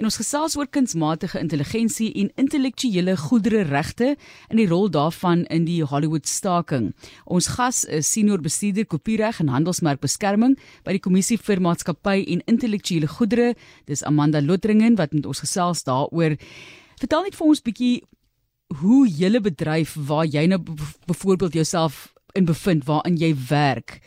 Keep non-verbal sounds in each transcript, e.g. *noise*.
en ons gesels oor kunsmatige intelligensie en intellektuele goedere regte en die rol daarvan in die Hollywood staking. Ons gas is senior bestuurder kopiereg en handelsmerkbeskerming by die Kommissie vir Maatskappy en Intellektuele Goedere. Dis Amanda Lotringen wat met ons gesels daaroor. Vertel net vir ons bietjie hoe julle bedryf waar jy nou byvoorbeeld jouself in bevind waarin jy werk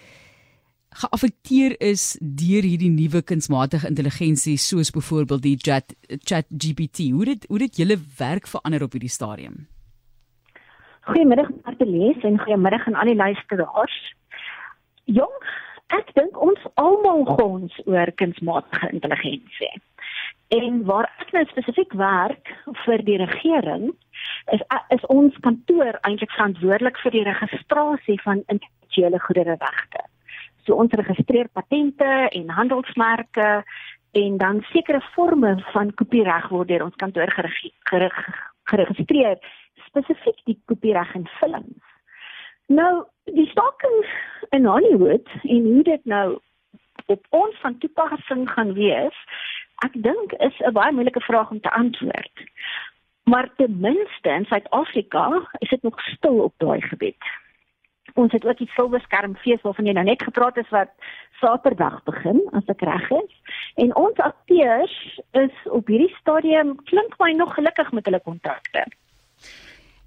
geaffekteer is deur hierdie nuwe kunsmatige intelligensie soos byvoorbeeld die chat chat hoe dit hoe dit julle werk verander op hierdie stadium? Goeiemiddag Martelies en goeiemiddag aan al die luisteraars. Jong ek dink ons almal gons oor kunsmatige intelligensie. En waar ek nou spesifiek werk vir die regering, is is ons kantoor eintlik verantwoordelik vir die registrasie van intellektuele goedereregte. So ons registreer patente en handelsmerke en dan sekere forme van kopiereg word deur ons kantoor geregistreer, spesifiek die kopiereg in films. Nou, die staking in Hollywood en hoe dit nou op ons van toepassing gaan wees, ek dink is 'n baie moeilike vraag om te antwoord. Maar ten minste in Suid-Afrika is dit nog stil op daai gebied. Ons het ook die silwerskermfees waarvan jy nou net gepraat het wat Saterdag begin as ek reg is. En ons akteurs is op hierdie stadium klink my nog gelukkig met hulle kontrakte.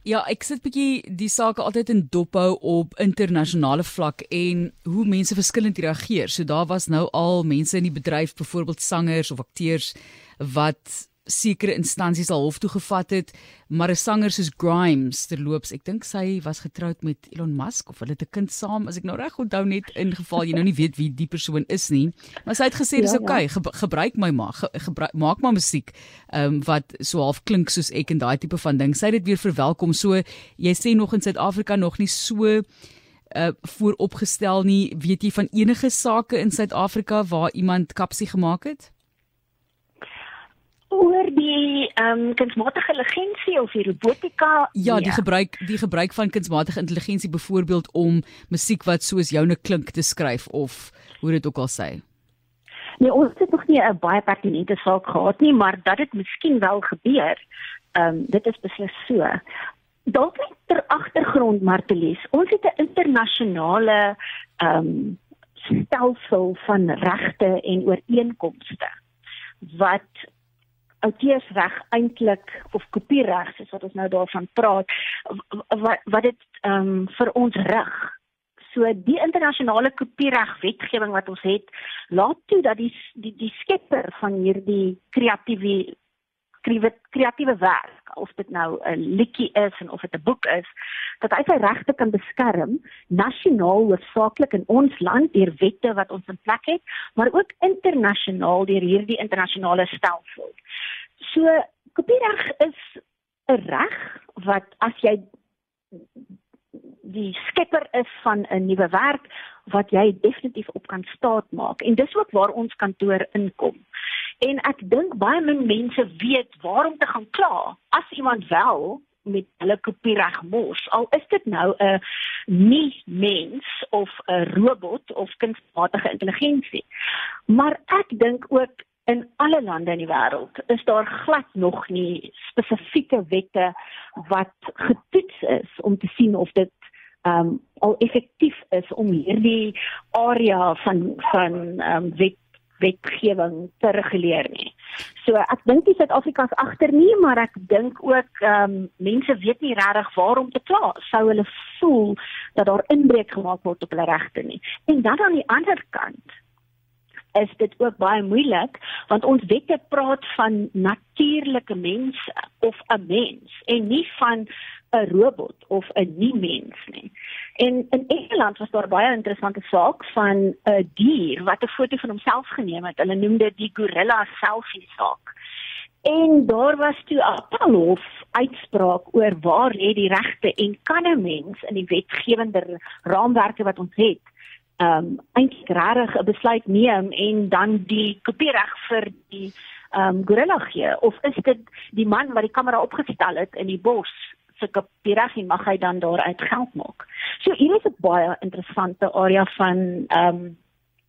Ja, ek sit bietjie die sake altyd in dophou op internasionale vlak en hoe mense verskillend reageer. So daar was nou al mense in die bedryf, byvoorbeeld sangers of akteurs wat sekere instansies al hof toe gevat het, maar 'n sanger soos Grimes terloops, ek dink sy was getroud met Elon Musk of hulle het 'n kind saam, as ek nou reg onthou net in geval jy nou nie weet wie die persoon is nie, maar sy het gesê dis ja, oukei, okay, ge gebruik my maar, ge gebruik maak maar musiek ehm um, wat so half klink soos ek en daai tipe van ding. Sy het dit weer verwelkom. So jy sê nog in Suid-Afrika nog nie so uh vooropgestel nie. Weet jy van enige sake in Suid-Afrika waar iemand kapsie gemaak het? Oor die ehm um, kunsmatige intelligensie of die robotika ja die nee. gebruik die gebruik van kunsmatige intelligensie byvoorbeeld om musiek wat soos joune klink te skryf of hoe dit ook al sê nee ons het nog nie 'n baie pertinente saak gehad nie maar dat dit miskien wel gebeur ehm um, dit is beslis so dalk net ter agtergrond Martelies ons het 'n internasionale ehm um, stelsel van regte en ooreenkomste wat outeursreg eintlik of kopiereg soos wat ons nou daarvan praat wat wat dit ehm um, vir ons rig. So die internasionale kopiereg wetgewing wat ons het, laat toe dat die die die skepper van hierdie kreatiewe kreatiewe werk of dit nou 'n liedjie is en of dit 'n boek is dat hy sy regte kan beskerm nasionaal hoofsaaklik in ons land deur wette wat ons in plek het maar ook internasionaal deur hierdie internasionale stelsel. So kopiereg is 'n reg wat as jy die skepper is van 'n nuwe werk wat jy definitief op kan staat maak en dis ook waar ons kantoor inkom. En ek dink baie min mense weet waarom te gaan kla as iemand wel met hulle kopiereg mors. Al is dit nou 'n nie mens of 'n robot of kunsmatige intelligensie. Maar ek dink ook in alle lande in die wêreld is daar glad nog nie spesifieke wette wat getoets is om te sien of dit um al effektief is om hierdie area van van um wet wetgewing te reguleer nie. So ek dink die Suid-Afrika is agter nie, maar ek dink ook ehm um, mense weet nie regtig waarom te kla. Sou hulle voel dat daar inbreuk gemaak word op hulle regte nie. En dan aan die ander kant is dit ook baie moeilik want ons wette praat van natuurlike mense of 'n mens en nie van 'n robot of 'n nie mens nie. En in Engeland was daar baie interessante saak van 'n dier wat 'n foto van homself geneem het. Hulle noem dit die gorilla selfie saak. En daar was toe 'n appelhof uitspraak oor waar lê die regte en kan 'n mens in die wetgewende raamwerke wat ons het, ehm um, eintlik regtig 'n besluit neem en dan die kopiereg vir die ehm um, gorilla gee of is dit die man wat die kamera opgestel het in die bos kopiereg en mag hy dan daaruit geld maak. So hier is 'n baie interessante area van ehm um,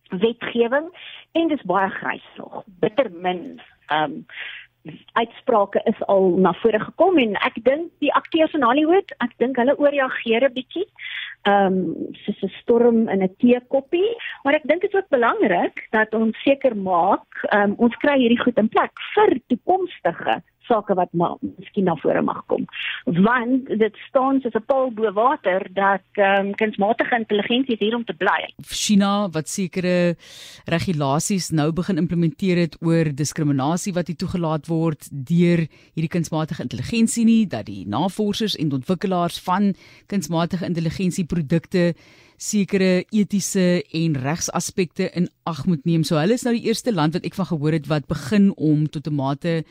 wetgewing en dis baie grys nog. Bitter min ehm um, uitsprake is al na vore gekom en ek dink die akteurs in Hollywood, ek dink hulle ooreageer 'n bietjie. Ehm um, soos 'n storm in 'n teekoppie, maar ek dink dit is ook belangrik dat ons seker maak ehm um, ons kry hierdie goed in plek vir toekomstige sake wat maar miskien na vore mag kom. Want dit staan soos 'n paal bo water dat ehm um, kunsmatige intelligensie hier om te bly. China wat sekere regulasies nou begin implementeer het oor diskriminasie wat nie toegelaat word deur hierdie kunsmatige intelligensie nie, dat die navorsers en ontwikkelaars van kunsmatige intelligensie produkte sekere etiese en regsaspekte in ag moet neem. So hulle is nou die eerste land wat ek van gehoor het wat begin om tot 'n mate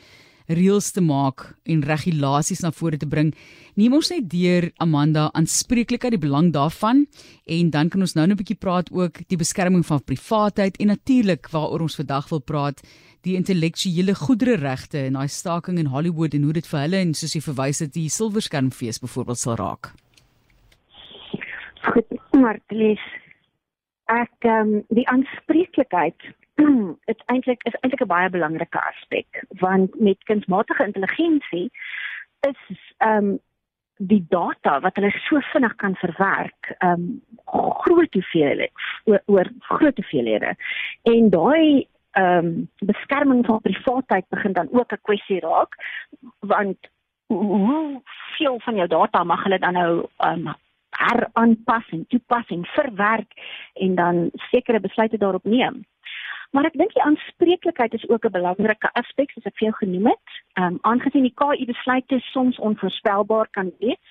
reëls te maak en regulasies na vore te bring. Neem ons net deur Amanda aanspreeklikheid die belang daarvan en dan kan ons nou net 'n bietjie praat ook die beskerming van privaatheid en natuurlik waaroor ons vandag wil praat die intellektuele goedere regte en daai staking in Hollywood en hoe dit vir hulle en soos jy verwys het die silverskermfees byvoorbeeld sal raak. Goed, Martlies. Ek ehm um, die aanspreeklikheid *clears throat* dit eintlik is eintlik 'n baie belangrike aspek want met kunsmatige intelligensie is ehm um, die data wat hulle so vinnig kan verwerk ehm um, groot hoeveelhede oor, oor groot hoeveelhede en daai ehm um, beskerming van privaatheid begin dan ook 'n kwessie raak want hoe veel van jou data mag hulle dan nou ehm um, heraanpas en toepas en verwerk en dan sekere besluite daarop neem. Maar ek dink die aanspreeklikheid is ook 'n belangrike aspek soos ek vir jou genoem het. Ehm um, aangesien die KI besluite soms onvoorspelbaar kan wees,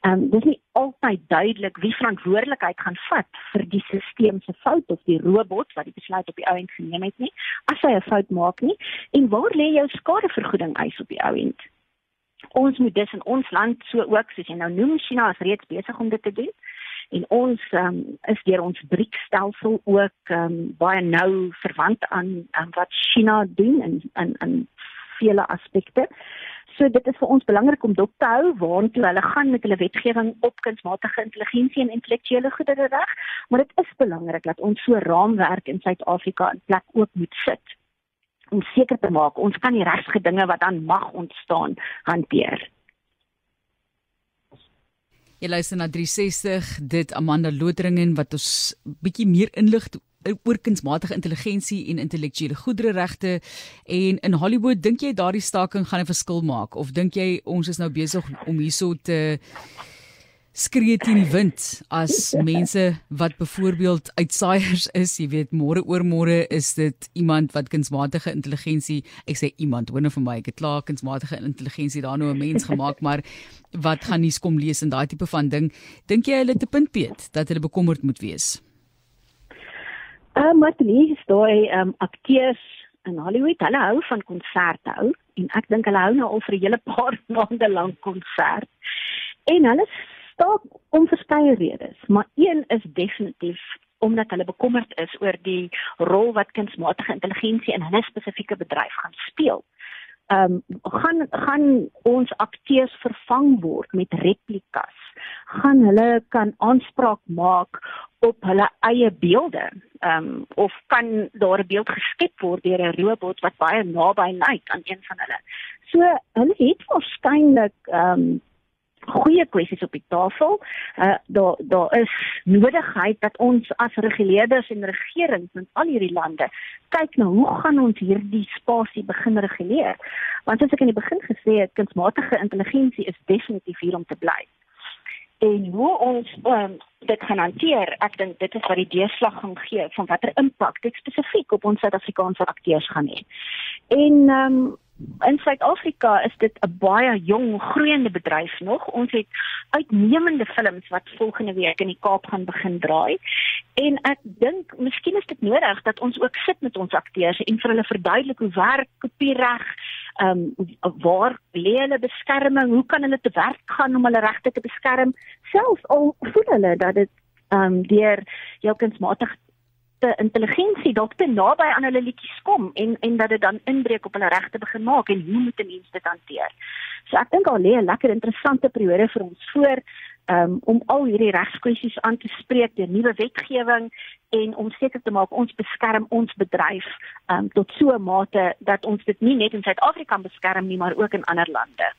ehm um, dis nie altyd duidelik wie verantwoordelikheid gaan vat vir die stelsel se fout of die robot wat die besluit op die ou end geneem het nie, as hy 'n fout maak nie. En waar lê jou skadevergoeding eis op die ou end? Ons moet dus in ons land so ook soos jy nou noem China is reeds besig om dit te doen en ons um, is deur ons BRICS-stelsel ook um, baie nou verwant aan, aan wat China doen in in in vele aspekte. So dit is vir ons belangrik om dop te hou waartoe hulle gaan met hulle wetgewing op kunsmatige intelligensie en intellektuele goedere reg, maar dit is belangrik dat ons so raamwerk in Suid-Afrika in plek ook moet sit om seker te maak ons kan die regte dinge wat dan mag ontstaan hanteer. Jy luister na 360 dit Amanda Loteringen wat ons bietjie meer inlig oor kunsmatige intelligensie en intellektuele goedere regte en in Hollywood dink jy daardie staking gaan 'n verskil maak? Of dink jy ons is nou besig om hierso te skree teen wind as mense wat byvoorbeeld uitsaaiers is, jy weet môre oor môre is dit iemand wat kunsmatige intelligensie, ek sê iemand, hoor nou vir my, ek het klaar kunsmatige intelligensie daar nou 'n mens gemaak, *laughs* maar wat gaan nie kom lees en daai tipe van ding, dink jy hulle te punt Piet dat hulle bekommerd moet wees? Uh maar die is daai um akteurs in Hollywood, hulle hou van konserte hou en ek dink hulle hou nou al vir 'n hele paar *laughs* maande lank konsert. En hulle staak om verskeie redes, maar een is definitief omdat hulle bekommerd is oor die rol wat kunsmatige intelligensie in hulle spesifieke bedryf gaan speel. Ehm um, gaan gaan ons akteurs vervang word met replikas. Gaan hulle kan aanspraak maak op hulle eie beelde. Ehm um, of kan daar 'n beeld geskep word deur 'n robot wat baie naby lyk aan een van hulle. So hulle het waarskynlik ehm um, goeie kwessies op die tafel. Uh daar daar is nodigheid dat ons as reguleerders en regerings in al hierdie lande kyk na hoe gaan ons hierdie spasie begin reguleer? Want soos ek in die begin gesê het, kunsmatige intelligensie is definitief hier om te bly. En hoe ons um, dit gaan hanteer, ek dink dit is wat die deurslag gaan gee van watter impak dit spesifiek op ons Suid-Afrikaanse akteurs gaan hê. En ehm um, in Suid-Afrika is dit 'n baie jong groeiende bedryf nog. Ons het uitnemende films wat volgende week in die Kaap gaan begin draai. En ek dink miskien is dit nodig dat ons ook sit met ons akteurs en vir hulle verduidelik hoe werk kopiereg, ehm um, waar lê hulle beskerming, hoe kan hulle te werk gaan om hulle regte te beskerm, selfs al voel hulle dat dit ehm um, deur jou kunsmatige te intelligensie dalk te naby aan hulle liedjies kom en en dat dit dan inbreek op hulle regte begin maak en hoe moet 'n mens dit hanteer? So ek dink al lê 'n lekker interessante periode vir ons voor. um, om al hierdie regskwessies aan te spreek deur nuwe wetgewing en om seker te maak ons beskerm ons bedryf um, tot so 'n mate dat ons dit nie net in Suid-Afrika beskerm nie maar ook in ander lande.